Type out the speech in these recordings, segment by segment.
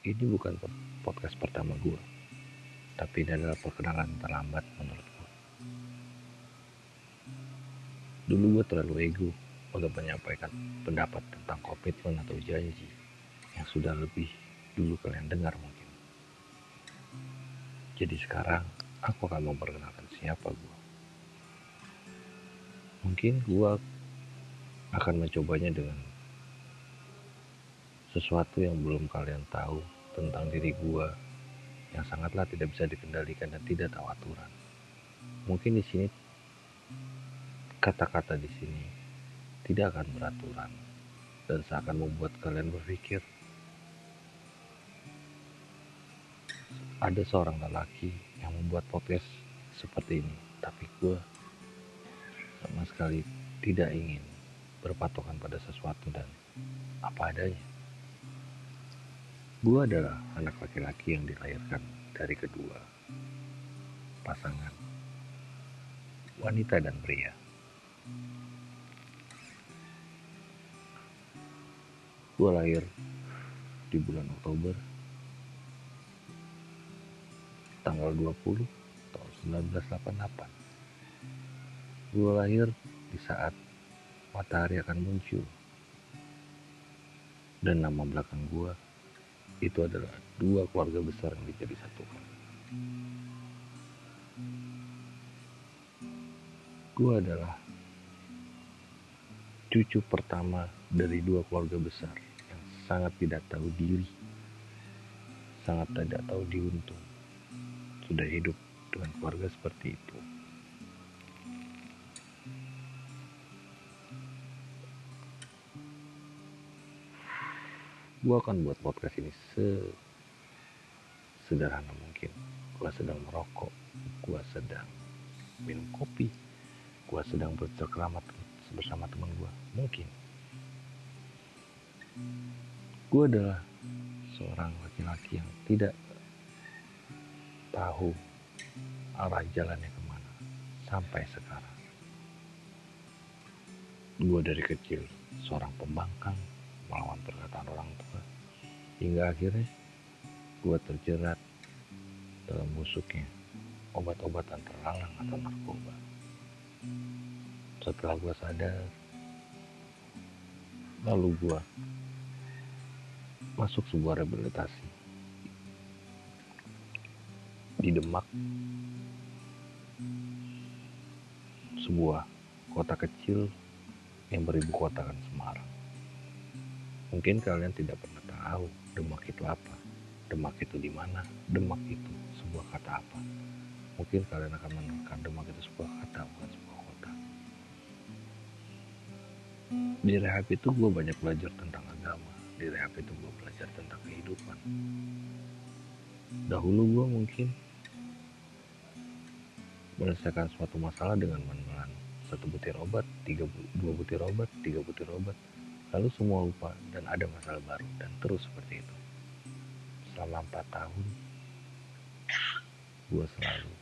ini bukan podcast pertama gue, tapi ini adalah perkenalan terlambat menurut gue. Dulu gue terlalu ego untuk menyampaikan pendapat tentang komitmen atau janji yang sudah lebih dulu kalian dengar mungkin. Jadi sekarang aku akan memperkenalkan siapa gue. Mungkin gue akan mencobanya dengan sesuatu yang belum kalian tahu tentang diri gua yang sangatlah tidak bisa dikendalikan dan tidak tahu aturan. Mungkin di sini kata-kata di sini tidak akan beraturan dan seakan membuat kalian berpikir ada seorang lelaki yang membuat podcast seperti ini, tapi gue sama sekali tidak ingin berpatokan pada sesuatu dan apa adanya. Gue adalah anak laki-laki yang dilahirkan dari kedua pasangan wanita dan pria. Gue lahir di bulan Oktober tanggal 20 tahun 1988. Gue lahir di saat matahari akan muncul dan nama belakang gue itu adalah dua keluarga besar yang dijadi satukan. Gue adalah cucu pertama dari dua keluarga besar yang sangat tidak tahu diri, sangat tidak tahu diuntung, sudah hidup dengan keluarga seperti itu. Gue akan buat podcast ini se sederhana mungkin. Gue sedang merokok gue sedang minum kopi gue sedang bercengkrama bersama teman gue mungkin. Gue adalah seorang laki-laki yang tidak tahu arah jalannya ke mana sampai sekarang. Gue dari kecil seorang pembangkang melawan perkataan orang tua. Hingga akhirnya gue terjerat dalam busuknya obat-obatan terlarang atau narkoba. Setelah gue sadar lalu gue masuk sebuah rehabilitasi. Di Demak sebuah kota kecil yang beribu kotakan Semarang Mungkin kalian tidak pernah tahu Demak itu apa. Demak itu di mana? Demak itu sebuah kata apa? Mungkin kalian akan menemukan Demak itu sebuah kata, bukan sebuah kota. Di rehab itu gue banyak belajar tentang agama. Di rehab itu gue belajar tentang kehidupan. Dahulu gue mungkin menyelesaikan suatu masalah dengan menelan satu butir obat, tiga, dua butir obat, tiga butir obat, Lalu semua lupa dan ada masalah baru dan terus seperti itu. Selama empat tahun, gue selalu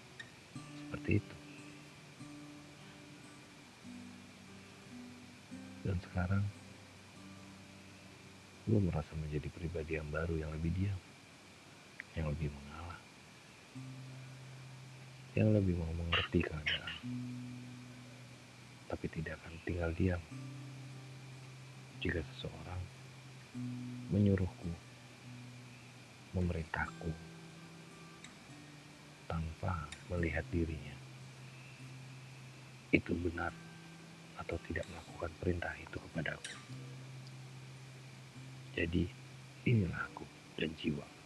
seperti itu. Dan sekarang, gue merasa menjadi pribadi yang baru yang lebih diam, yang lebih mengalah, yang lebih mau mengerti keadaan, tapi tidak akan tinggal diam jika seseorang menyuruhku, memerintahku tanpa melihat dirinya. Itu benar atau tidak melakukan perintah itu kepadaku. Jadi, inilah aku dan jiwa.